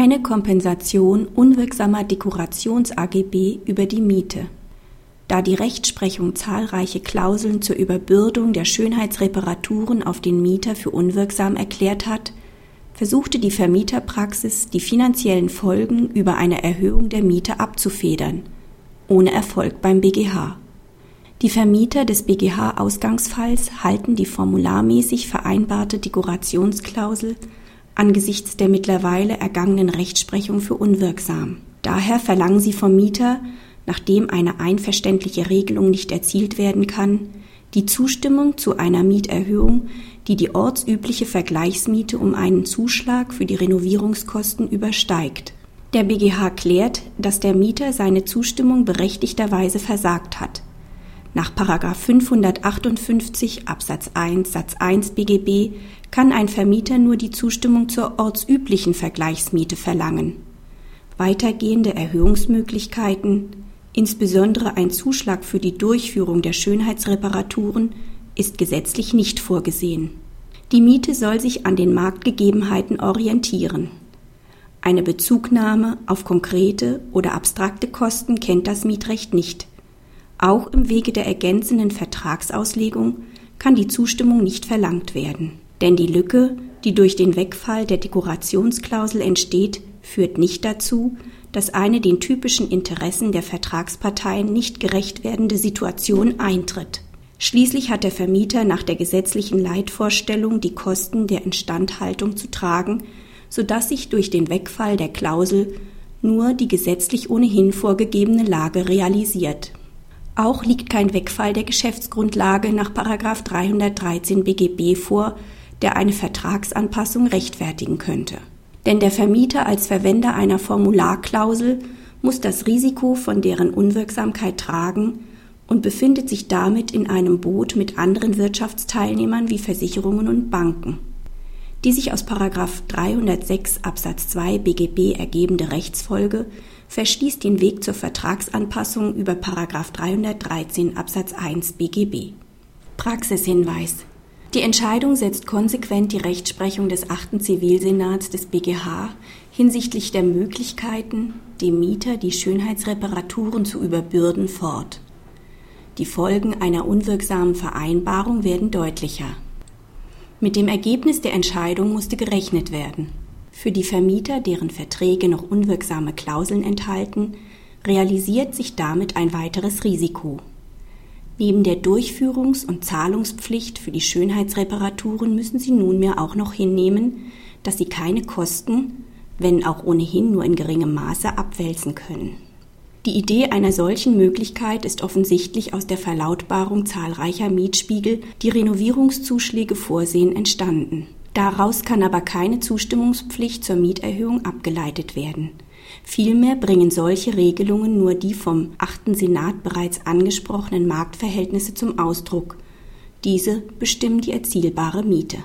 Keine Kompensation unwirksamer Dekorations-AGB über die Miete. Da die Rechtsprechung zahlreiche Klauseln zur Überbürdung der Schönheitsreparaturen auf den Mieter für unwirksam erklärt hat, versuchte die Vermieterpraxis, die finanziellen Folgen über eine Erhöhung der Miete abzufedern, ohne Erfolg beim BGH. Die Vermieter des BGH-Ausgangsfalls halten die formularmäßig vereinbarte Dekorationsklausel angesichts der mittlerweile ergangenen Rechtsprechung für unwirksam. Daher verlangen sie vom Mieter, nachdem eine einverständliche Regelung nicht erzielt werden kann, die Zustimmung zu einer Mieterhöhung, die die ortsübliche Vergleichsmiete um einen Zuschlag für die Renovierungskosten übersteigt. Der BGH klärt, dass der Mieter seine Zustimmung berechtigterweise versagt hat. Nach 558 Absatz 1 Satz 1 BGB kann ein Vermieter nur die Zustimmung zur ortsüblichen Vergleichsmiete verlangen. Weitergehende Erhöhungsmöglichkeiten, insbesondere ein Zuschlag für die Durchführung der Schönheitsreparaturen, ist gesetzlich nicht vorgesehen. Die Miete soll sich an den Marktgegebenheiten orientieren. Eine Bezugnahme auf konkrete oder abstrakte Kosten kennt das Mietrecht nicht. Auch im Wege der ergänzenden Vertragsauslegung kann die Zustimmung nicht verlangt werden. Denn die Lücke, die durch den Wegfall der Dekorationsklausel entsteht, führt nicht dazu, dass eine den typischen Interessen der Vertragsparteien nicht gerecht werdende Situation eintritt. Schließlich hat der Vermieter nach der gesetzlichen Leitvorstellung die Kosten der Instandhaltung zu tragen, so dass sich durch den Wegfall der Klausel nur die gesetzlich ohnehin vorgegebene Lage realisiert. Auch liegt kein Wegfall der Geschäftsgrundlage nach 313 BGB vor, der eine Vertragsanpassung rechtfertigen könnte. Denn der Vermieter als Verwender einer Formularklausel muss das Risiko von deren Unwirksamkeit tragen und befindet sich damit in einem Boot mit anderen Wirtschaftsteilnehmern wie Versicherungen und Banken. Die sich aus 306 Absatz 2 BGB ergebende Rechtsfolge verschließt den Weg zur Vertragsanpassung über 313 Absatz 1 BGB. Praxishinweis die Entscheidung setzt konsequent die Rechtsprechung des 8. Zivilsenats des BGH hinsichtlich der Möglichkeiten, dem Mieter die Schönheitsreparaturen zu überbürden, fort. Die Folgen einer unwirksamen Vereinbarung werden deutlicher. Mit dem Ergebnis der Entscheidung musste gerechnet werden. Für die Vermieter, deren Verträge noch unwirksame Klauseln enthalten, realisiert sich damit ein weiteres Risiko. Neben der Durchführungs- und Zahlungspflicht für die Schönheitsreparaturen müssen sie nunmehr auch noch hinnehmen, dass sie keine Kosten, wenn auch ohnehin nur in geringem Maße, abwälzen können. Die Idee einer solchen Möglichkeit ist offensichtlich aus der Verlautbarung zahlreicher Mietspiegel, die Renovierungszuschläge vorsehen, entstanden. Daraus kann aber keine Zustimmungspflicht zur Mieterhöhung abgeleitet werden. Vielmehr bringen solche Regelungen nur die vom achten Senat bereits angesprochenen Marktverhältnisse zum Ausdruck. Diese bestimmen die erzielbare Miete.